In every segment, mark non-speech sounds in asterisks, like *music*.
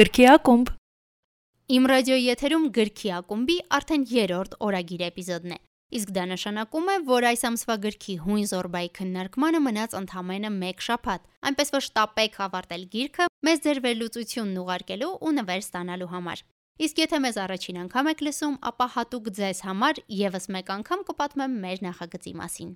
Գրքի ակումբ։ Իմ ռադիոյի եթերում գրքի ակումբի արդեն 3-րդ օրագիր էպիզոդն է։ Իսկ դա նշանակում է, որ այս ամսվա գրքի հույն զորբայի քննարկմանը մնաց ընդամենը 1 շաբաթ, այնպես որ շտապեք ավարտել գիրքը մեզ ձեր վերլուծությունն ուղարկելու ու նվեր ստանալու համար։ Իսկ եթե մեզ առաջին անգամ եք լսում, ապա հատուկ ձեզ համար եւս մեկ անգամ կպատմեմ մեր նախագծի մասին։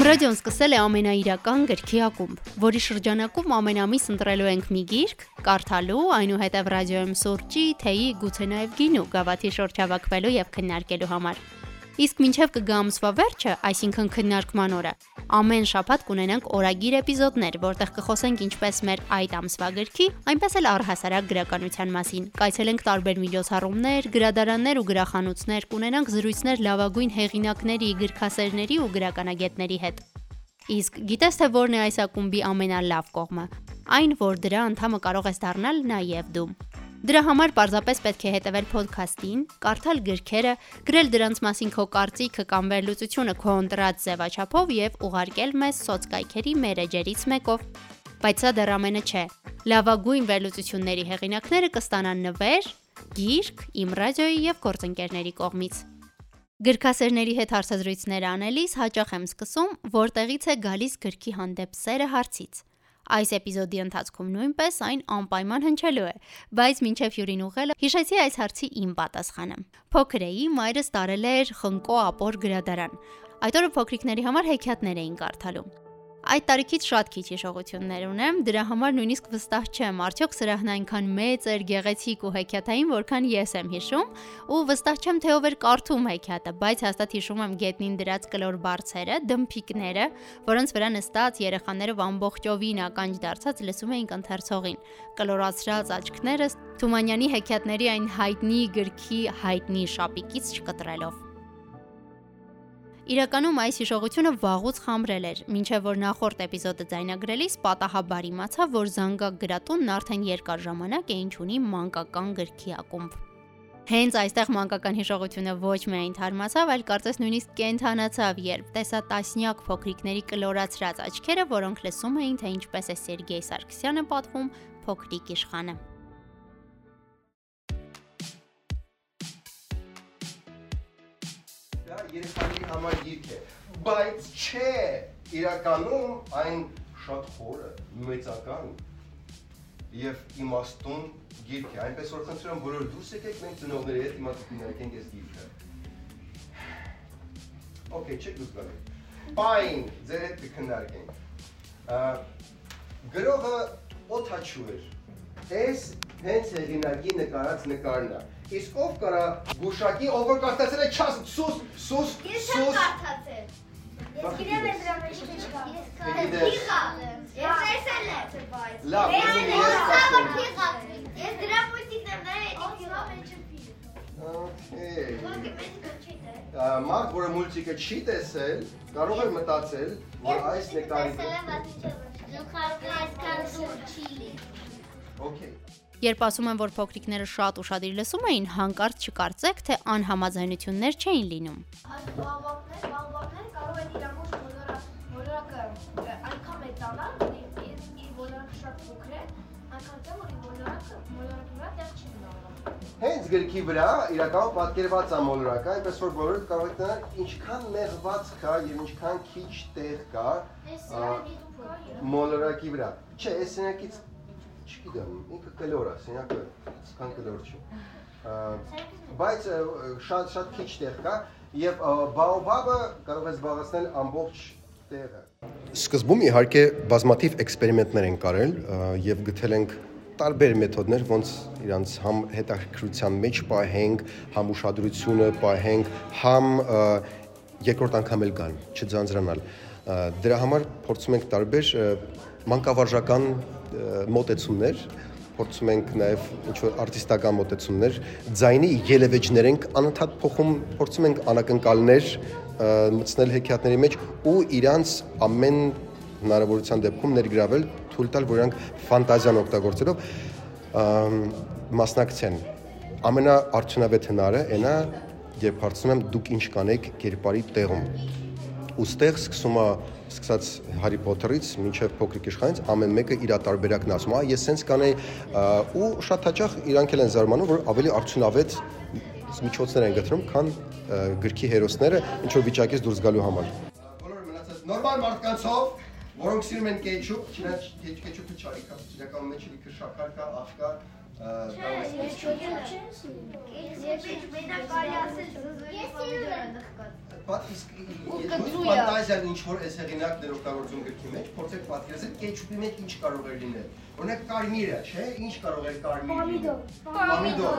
Իմ ռադիոն սկսել է ամենաիրական գրքի ակումբ, որի շրջանակում ամենամիս ընտրելու ենք մի գիրք, կարդալու, այնուհետև ռադիոյում սուրճի, թեյի, գուցե նաև գինու, գավաթի շորջ հավաքվելու եւ քննարկելու համար։ Իսկ մինչև կգա ամսվա վերջը, այսինքն քննարկման օրը, ամեն շաբաթ կունենանք օրագիր էպիզոդներ, որտեղ կխոսենք ինչպես մեր այդ ամսվա գրքի, այնպես էլ առհասարակ գրականության մասին։ Կայցելենք տարբեր միջոցառումներ, գրադարաններ ու գրախանութներ, կունենանք զրույցներ լավագույն հեղինակների, գրքասերների ու գրականագետների հետ։ Իսկ գիտես թե որն է այս ակումբի ամենալավ կողմը։ Այն, որ դրա անդամը կարող ես դառնալ նաև դու։ Դրա համար պարզապես պետք է հետևել ոդքասթին, կարդալ գրքերը, գրել դրանց մասին քո կարծիքը կամ վերլուծությունը քո ընտրած ձևաչափով եւ ուղարկել մեզ սոցկայքերի մեր էջերից մեկով։ Բայց սա դեռ ամենը չէ։ Լավագույն վերլուծությունների հեղինակները կստանան նվեր, գիրք, իմ ռադիոյի եւ գործընկերների կողմից։ Գրքասերների հետ հարցազրույցներ անելիս հաճախ եմ սկսում, որտեղից է գալիս գրքի հանդեպ սերը հարցից։ Այս էպիզոդի ընթացքում նույնպես այն անպայման հնչելու է, բայց մինչև հյուրին ուղղելը հիշեցի այս հարցի իմ պատասխանը։ Փոքր էի, մայրս տարել էր խնկո ապոր գրադարան։ Այդ օրը փոքրիկների համար հեքիաթներ էին կարդալու։ Այդ տարիքից շատ քիչ հիշողություններ ունեմ, դրա համար նույնիսկ վստահ չեմ, արդյոք սրահն այնքան մեծ էր, գեղեցիկ ու հեքիաթային, որքան ես եմ հիշում, ու վստահ չեմ թե ով էր կարդում հեքիաթը, բայց հաստատ հիշում եմ գետնին դրած կլոր բարձերը, դմփիկները, որոնց վրա նստած երեխաներով ամբողջովին ականջ դարձած լսում էինք ընթերցողին։ Կլորացրած աչքներս Թումանյանի հեքիաթների այն հայտնի գրքի հայտնի շապիկից չկտրելով։ Իրականում այս հիշողությունը վաղուց խամրել էր, ինչեւ որ նախորդ էպիզոդը ձայնագրելիս պատահաբար իմացա, որ Զանգակ գրատունն արդեն երկար ժամանակ է ինչ ունի մանկական գրքի ակումբ։ Հենց այստեղ մանկական հիշողությունը ոչ միայն թարմացավ, այլ կարծես նույնիսկ կենթանացավ, երբ տեսա տասնյակ փոքրիկների կլորացրած աչքերը, որոնք լսում էին, թե ինչպես է Սերգեյ Սարգսյանը պատվում փոքրիկ իշխանը։ երեխաների համար գիրք է, բայց չէ, իրականում այն շատ խորը, մեծական եւ իմաստուն գիրք է։ Այնպես որ խնդրում եմ բոլոր դուրս եկեք մենք ծնողների հետ իմաց քննարկենք այս գիրքը։ Okay, չեք գալու։ Պայն, ձեր հետ կքննարկենք։ Գրողը օթաչու էր։ Այս հենց հեղինակի նկարած նկարն է Իսկ ով կարա գուշակի, ով որ կարդացել է չաս սուս, սուս, սուս։ Ես չեմ կարդացել։ Ես գիտեմ ես դրա մեջ ինչ կա։ Ես կարդացել։ Ես տեսել եմ, բայց։ Լավ, ես կարդացել։ Ես դրա մուլտիկն եմ նայել, էդի մեջը Okay։ Մարդ, որը մուլտիկը չի տեսել, կարող է մտածել, որ այս նկարի Տեսել եմ, բայց ինչ Զուխարը այսքան սուր չի լի։ Okay։ Երբ ասում են, որ փոքրիկները շատ ուրախadir լսում էին, հանկարծ չկարծեք, թե անհամաձայնություններ չէին լինում։ Բաղբաղներ, բաղբաղներ կարող են մոլորա, մոլորակը այնքան մեծանալ, որ իր մոլորակը շատ փոքր է, այնքան թե որ իր մոլորակը մոլորակի վրա տեղ չի մնալու։ Հենց գրքի վրա իրականում պատկերված է մոլորակը, այնպես որ բոլորը կարող եք դնել ինչքան մեղված կա եւ ինչքան քիչ տեղ կա մոլորակի վրա։ Չէ, այս սենակից չգիտեմ, ինքը կլոր է, սենյակը սկան կլոր չի։ Բայց շատ շատ քիչ տեղ կա եւ բաոբաբը կարող է զբաղեցնել ամբողջ տեղը։ Սկզբում իհարկե բազմաթիվ էքսպերիմենտներ են կարել եւ գտել ենք տարբեր մեթոդներ, ոնց իրանց համ հետաքրքրության մեջ պահենք, համ ուշադրությունը պահենք, համ երկրորդ անգամ էլ գան, չձանձրանալ։ Դրա համար փորձում ենք տարբեր մանկավարժական մոտեցումներ, փորձում ենք նաև ինչ որ արտիստական մոտեցումներ, ձայնի ելևեջներ ենք անընդհատ փոխում, փորձում ենք անակնկալներ մտցնել հեքիաթների մեջ ու իրանց ամեն հնարավորության դեպքում ներգրավել, թույլ տալ, որ իրանք ֆանտազիան օգտագործելով մասնակցեն։ Ամենաարդյունավետ հնարը այնա երբ հարցնում եմ դուք ինչ կանեք կերպարի տեղում։ Ու ստեղ սկսում է սկսած Հարի Փոթերից մինչև փոքրիկ իշխանից ամեն մեկը իր տարբերակն ասում, «Ա ես սենց կանեի» ու շատ հաճախ իրանք էլ են զարմանում, որ ավելի արդյունավետ միջոցներ են գտնում, քան գրքի հերոսները ինչ որ վիճակից դուրս գալու համար։ Բոլորը մնացած նորմալ մարդկանցով, որոնք սիրում են կեչուպ, չնայած կեչուպը չարի կա, իրականում մեջ լիքը շաքար կա, աղ կա, Ֆանտազիան ինչ որ այս հեղինակն էր օգտագործում գրքի մեջ, փորձեք պատկերացնել կեչուպի մեջ ինչ կարող է լինել։ Օրինակ կարմիրը, չէ՞, ինչ կարող է կարմիր լինել։ Պոմիդոր։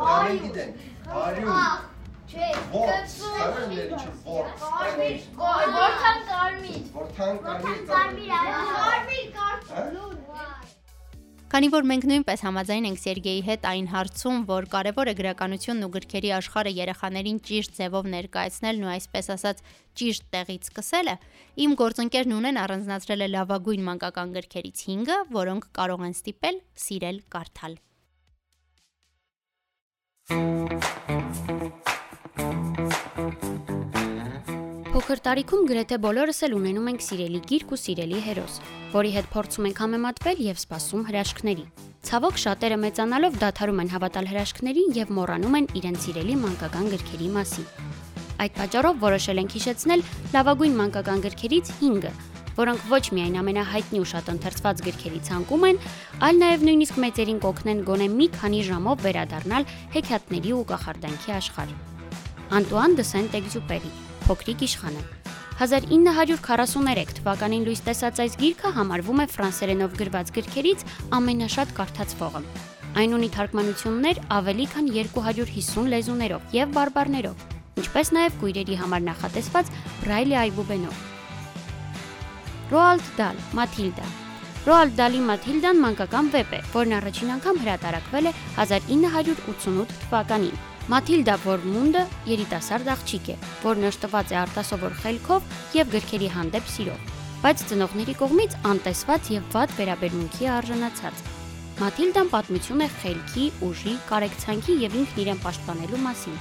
Պոմիդոր։ գիտենք։ Արյուն։ Չէ, կծու։ Կարմիր ինչ որ։ Կարմիր, որթան կարմիր։ Որթան կարմիր։ կարմիր, կարմիր։ Քանի որ մենք նույնպես համաձայն ենք Սերգեյի հետ այն հարցում, որ կարևոր է գրականությունն ու գրքերի աշխարհը երեխաներին ճիշտ ձևով ներկայացնելն ու այսպես ասած ճիշտ տեղից սկսելը, իմ գործընկերն ունեն առանձնացրել է լավագույն մանկական գրքերից 5-ը, որոնք կարող են ստիպել սիրել կարդալ։ Փոքր տարիքում գրեթե բոլորս էլ ունենում ենք սիրելի գիրք ու սիրելի հերոս, որի հետ փորձում ենք համեմատվել եւ սպասում հրաշքների։ Ցավոք շատերը մեծանալով դադարում են հավատալ հրաշքներին եւ մոռանում են իրենց սիրելի մանկական գրքերի մասին։ Այդ պատճառով որոշել ենք հիշեցնել լավագույն մանկական գրքերից 5-ը, որոնք ոչ միայն ամենահայտնի ու շատ ընթերցված գրքերի ցանկում են, այլ նաև նույնիսկ մեծերին կօգնեն գոնե մի քանի ժամով վերադառնալ հեքիաթների ու կախարդանքի աշխարհ։ Անտուան դե Սենտ-Էքզյուպերի Փոքրիկ իշխանը 1943 թվականին լույս տեսած այս գիրքը համարվում է ֆրանսերենով գրված գրքերից ամենաշատ կարդացվողը։ Այն ունի թարգմանություններ ավելի քան 250 լեզուներով եւ բարբառներով, ինչպես նաեւ քույրերի համար նախատեսված բրայլի այբուբենով։ Ռոալդ Դալ, Մաթիլդա Ռոալդ Դալի Մաթիլդան մանկական վեպ է, որն առաջին անգամ հրատարակվել է 1988 թվականին Մաթիլդա Վորմունդը երիտասարդ աղջիկ է, որն ըշտված է արտասովոր խելքով եւ գրքերի հանդեպ սիրով, բայց ծնողների կողմից անտեսված եւ վատ վերաբերմունքի արժանացած։ Մաթիլդան պատմություն է խելքի, ուժի, կարեկցանքի եւ ինքն իրեն պաշտպանելու մասին։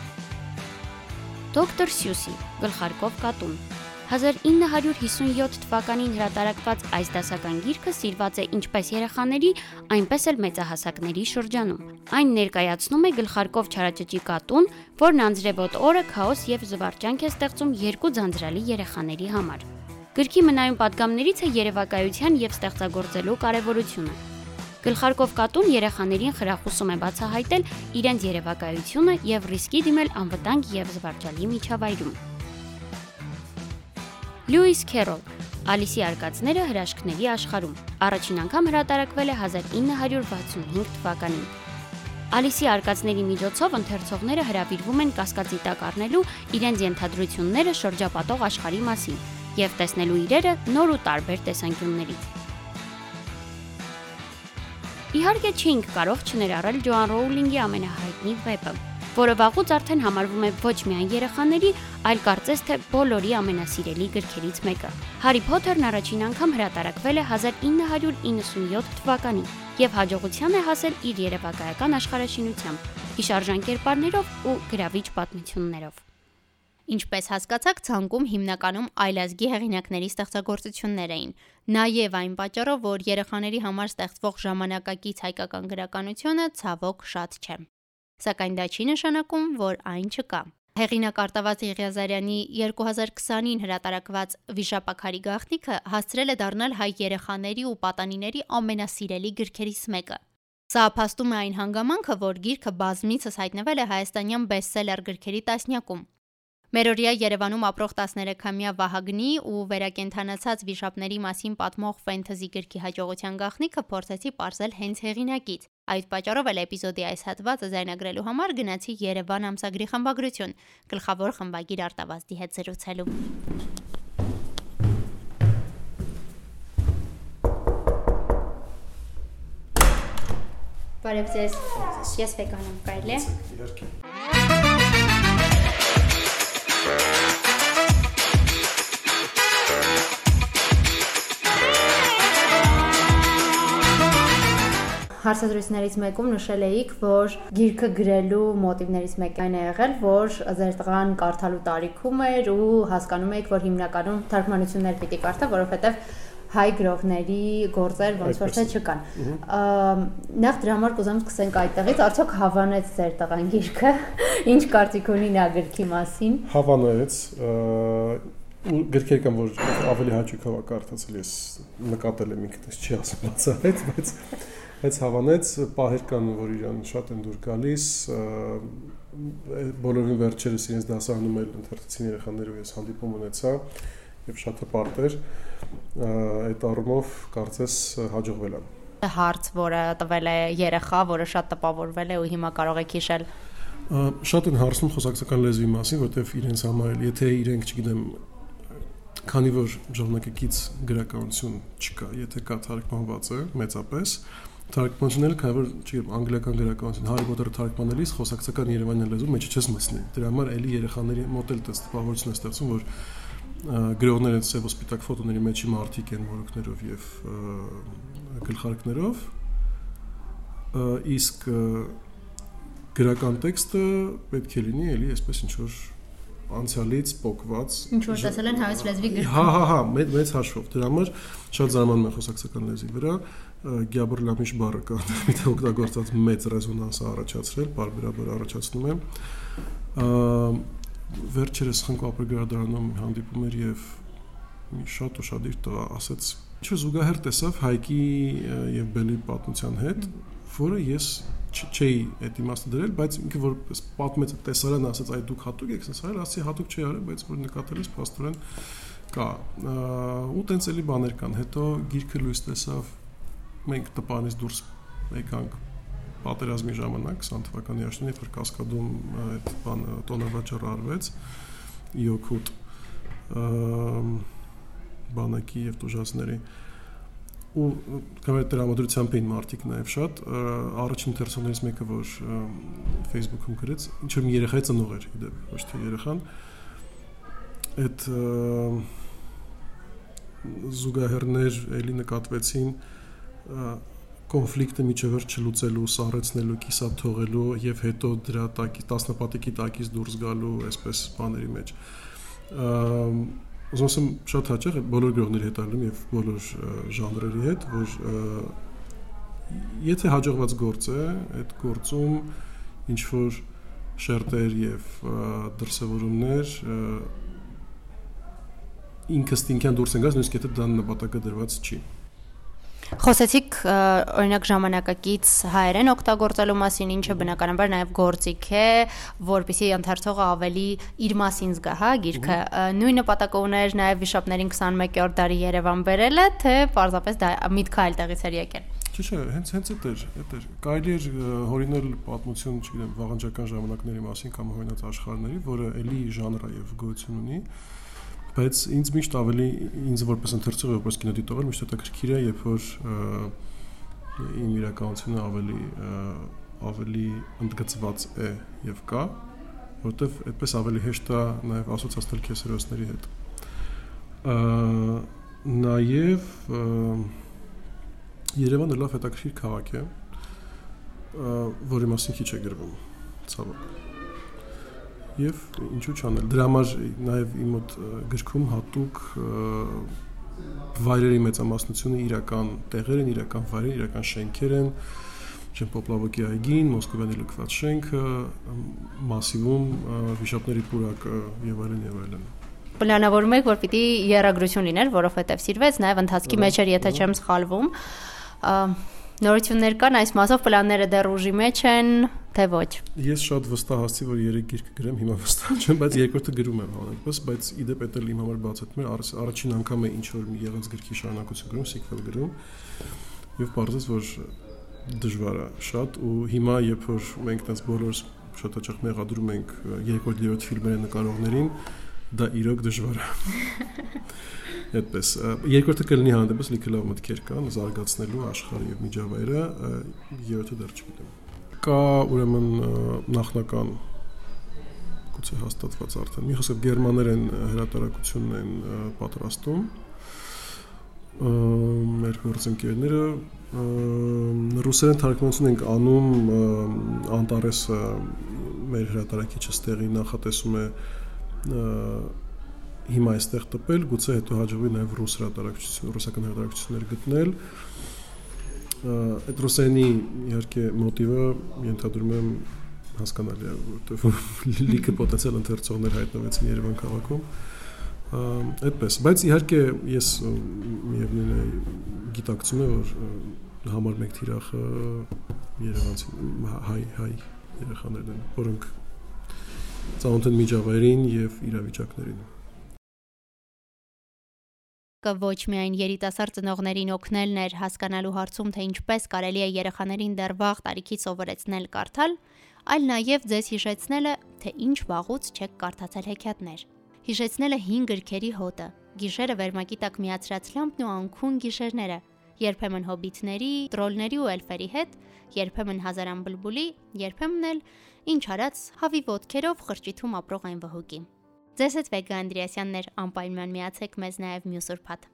Դոկտոր Սյուսի գլխարկով կատուն 1957 թվականին հրատարակված այս դասական գիրքը սիրված է ինչպես երեխաների, այնպես էլ մեծահասակների շրջանում։ Այն ներկայացնում է գլխարկով չարաճճի կատուն, որն անձրևոտ օրը քաոս եւ զվարճանք է ստեղծում երկու ձանձրալի երեխաների համար։ Գրքի մնայուն падգամներից է երևակայության եւ ստեղծագործելու կարեւորությունը։ Գլխարկով կատուն երեխաներին խրախուսում է բացահայտել իրենց երևակայությունը եւ ռիսկի դիմել անվտանգ եւ զվարճալի միջավայրում։ Լյուիս Քերոլ Ալիսի արկածները հրաշքների աշխարհում։ Առաջին անգամ հրատարակվել է 1965 թվականին։ Ալիսի արկածների միջոցով ընթերցողները հրավիրվում են կասկածի տակ առնելու իրենց ենթադրությունները շրջապատող աշխարհի մասին եւ տեսնելու իրերը նոր ու տարբեր տեսանկյուններից։ Իհարկե չէինք կարող չներառել Ջոան Ռոուլինգի ամենահայտնի վեպը, որը վաղուց արդեն համարվում է ոչ միայն երեխաների, այլ կարծես թե բոլորի ամենասիրելի գրքերից մեկը։ Հարի Փոթերն առաջին անգամ հրատարակվել է 1997 թվականին եւ հաջողության է հասել իր երևակայական աշխարհաշինությամբ, հիշարժան կերպարներով ու գրավիչ պատմություններով։ Ինչպես հասկացաք, ցանկում հիմնականում այլազգի հեղինակների ստեղծագործություններ էին։ Նաև այն պատճառով, որ երեխաների համար ստեղծվող ժամանակակից հայկական գրականությունը ցավոք շատ չէ սակայն դա չի նշանակում, որ այն չկա։ Հեղինակ Արտավազ Եղիազարյանի 2020-ին հրատարակված Վիշապաքարի գաղտնիքը հասցրել է դառնալ հայ երեխաների ու պատանիների ամենասիրելի գրքերից մեկը։ Սա փաստում է այն հանգամանքը, որ գիրքը բազմիցս հայտնվել է հայաստանյան բեսթսելեր գրքերի տասնյակում։ Մերօրյա Երևանում ապրող 13-ամյա Վահագնի ու վերակենդանացած վիշապների մասին պատմող ֆենթեզի գրքի հաջողության գաղտնիքը փորձեցի ողջել հենց հեղինակից։ Այդ պատճառով էլ էպիզոդի այս հատվածը զայնագրելու համար գնացի Երևան ամսագրի խմբագրություն, գլխավոր խմբագիր Արտավազդի հետ զրուցելու։ Բարև ձեզ։ Ես վեգան եմ, կարելի է։ Իհարկե։ հարցազրույցներից մեկում նշել էիք, որ գիրքը գրելու մոտիվներից մեկը այն է եղել, որ ձեր տղան կարդալու տարիքում էր ու հասկանում եք, որ հիմնականում թարգմանություններ պիտի կարդա, որովհետև հայ գրողների գործեր ոնց որ թե չկան։ Նախ դրա համար կուզեմ սկսենք այդտեղից, արդյոք հավանեց ձեր տղան գիրքը, *laughs* ինչ կարծիք ունի նա գրքի մասին։ Հավանեց, ու գրքեր կան, որ ավելի հաճույքով կարդացել ես նկատել եմ ինքնս չի ասում բացահայտ, բայց բայց հավանեց պահեր կան, որ իրան շատ են դուր գալիս, բոլորին վերջերս իրենց դասարանում էլ ընթերցին երեխաներով ես հանդիպում ունեցա եւ շատ հպարտ էր այդ առումով կարծես հաջողվել եմ հարց, որը տվել է երեխա, որը շատ տպավորվել է ու հիմա կարող եք հիշել շատ են հարցնում խոսակցական լեզվի մասին, որտեվ իրենց համար, եթե իրենք, չգիտեմ, քանի որ ժողովրդակից գրականություն չկա, եթե կա թարգմանված է մեծապես, թարգմանությունները քանի որ չգիտեմ անգլիական գրականություն Հարի Փոթերը թարգմանելիս խոսակցական Երևանյան լեզու մեջ չես մտցնի։ Դրա համար էլի երեխաների մոդել տպավորություն է ստեղծում, որ գրողները ծեւ սպիտակ ֆոտոների մեջի մարտիկ են մորուքներով եւ գլխարկներով իսկ գրական տեքստը պետք է լինի էլի այսպես ինչ որ անցյալից փոկված ինչ որ տեսել են հայոց լեզվի գրքում հա հա հա մեծ հաշվով դրա համար շատ զարմանում եմ խոսակցական լեզվի վրա գյաբրլամիշ բառը կա *laughs* թե օգտագործած մեծ ռեզոնանս առաջացրել, բարբերաբար առաջացնում է վերջերս խնկո ապրգրադարանում հանդիպում էր եւ մի շատ ուշադիր տղա ասաց ինչ զուգահեռ տեսավ Հայկի եւ Բելի պատմության հետ, որը ես չէի այդ իմաստը դրել, բայց ինքը որ պատմեց տեսարան ասաց այ դուք հատուկ եք ասել, ասի հատուկ չի արել, բայց որ նկատել ես փաստորեն կա ու տենց էլի բաներ կան հետո գիրքը լույս տեսավ մենք տպանից դուրս եկանք պատերազմի ժամանակ 20 թվականի աշտին երբ կասկադում այդ բանը տոնավաճառը արվեց իոքուտ բանակի եւ տուժածների ու կամեր դրամատրությամբ էին մարտիկ նաև շատ առաջին թերսոններից մեկը որ Facebook-ում գրեց ինչ որ մի երեխա ծնող էր իդեպ ոչ թե երեխան այդ զուգահեռներ էլի նկատվեցին կոնֆլիկտը միջևեր չլուծելու, սառեցնելու, կիսա թողելու եւ հետո դրա տակի տասնապատիկի տակից դուրս գալու այսպես բաների մեջ։ Ուզում եմ շատ հաճախ բոլոր գրողների հետ այլում եւ բոլոր ժանրերի հետ, որ եթե հաջողված գործ է, այդ գործում ինչ որ շերտեր եւ դրսևորումներ ինքստինքյան դուրս են գալիս, նույնիսկ եթե դա նպատակը դրված չի։ Խոսեցիք օրինակ ժամանակակից հայերեն օգտագործելու մասին, ինչը բնականաբար նաև գործիք է, որpիսի ընթերցողը ավելի իր մասին զգա, հա, գիրքը։ Նույն նպատակը ուներ նաև վիշապներին 21-րդ դարի Երևան բերելը, թե պարզապես դա միտքը այլ տեղից էր եկել։ Չէ, չէ, հենց հենց այդ էր, այդ էր։ Կարելի էր հորինել պատմություն, չգիտեմ, վաղանջական ժամանակների մասին կամ հորինած աշխարհների, որը էլի ժանր է եւ գոյություն ունի բայց ինձ միշտ ավելի ինձ որպես ընթերցող որպես կինոդիտող միշտ հետաքրքիր է երբ որ իմ իրականությունը ավելի ավելի ընդգծված է եւ կա որովհետեւ այդպես ավելի հեշտ է նաեւ ասոցացնել քեզ հերոսների հետ նաեւ Երևանը լավ հետաքրքիր քաղաք է որի մասին քիչ է գրվում ցավոք եւ ինչու՞ չանել։ Դրա համար նաեւ իմ մոտ գրքում հատուկ վայրերի մեծամասնությունը իրական տեղեր են, իրական վայրեր, իրական շենքեր են, չեմ Պոպլավոկի այգին, Մոսկովյանի լքված շենքը, Մասիվում վիշապների պուրակը եւ այլն եւ այլն պլանավորում եք որ պիտի երագրություն լիներ, որովհետև սիրվեց, նաև ընթացքի մեջ էր, եթե չեմ սխալվում։ Նորություններ կան այս մասով պլանները դեռ ուժի մեջ են, թե ոչ։ Ես շատ վստահացի, որ 3 գիրք կգրեմ, հիմա վստահ չեմ, բայց երկրորդը գրում եմ անընդհատ, բայց իդեպ էլ իմ համար բացատրում է, առաջին անգամ է ինչ որ մի եղած գրքի շարունակություն գրում, սիկվել գրում։ Եվ բարձրացած որ դժվար է շատ ու հիմա երբ որ մենք տես բոլորս շատ հաճախ մեղադրում ենք երկրորդ երրորդ ֆիլմերի նկարողներին, դա իրոք դժվար է։ Այդպես երկրորդը կլինի հանդեպս լիքը լավ մտքեր կան զարգացնելու աշխարհը եւ միջավայրը, երրորդը դեռ չգիտեմ։ Կա ուրեմն նախնական գուցե հաստատված արդեն։ Մի խոսքով գերմաներեն հրատարակությունն են պատրաստում մեր գործընկերները ռուսերեն թարգմանություն ենք անում Անտարեսը մեր հրատարակիչը ստեղի նախատեսում է հիմա այստեղ տպել, գուցե հետո հաջողվի նաև ռուս հրատարակչություն, ռուսական հրատարակություններ գտնել այդ ռուսերենի իհարկե մոտիվը ենթադրում եմ հասկանալի է, որովհետև *laughs* լիքը պոտենցիալ ընթերցողներ հայտնվեցին Երևան քաղաքում այդպես բայց իհարկե ես միևնույն է գիտակցում եմ որ համար մեկ թիրախը Երևանցի հայ հայ երեխաներն են որոնք ծանոթ են միջավայրին եւ իրավիճակներին կը ոչ միայն երիտասարդ ծնողներին օգնելն էր հասկանալու հարցում, թե ինչպես կարելի է երեխաներին դեռ վաղ տարիքից սովորեցնել կարդալ, այլ նաև ձեզ հիշեցնելը, թե ինչ վաղուց չեք կարդացել հեքիաթներ։ Հիշեցնելը 5 գրքերի հոտը, գիշերը վերմակի տակ միացրած լամպն ու անքուն գիշերները, երբեմն հոբիտների, տրոլների ու էլֆերի հետ, երբեմն հազարան բլբուլի, երբեմն էլ ինչ արած հավի ոդքերով խրճիթում ապրող այն վհուկի։ Ձեզ հետ Վեգա Անդրեասյանն էր անպայման միացեք մեզ նաև մյուս ուրբաթ։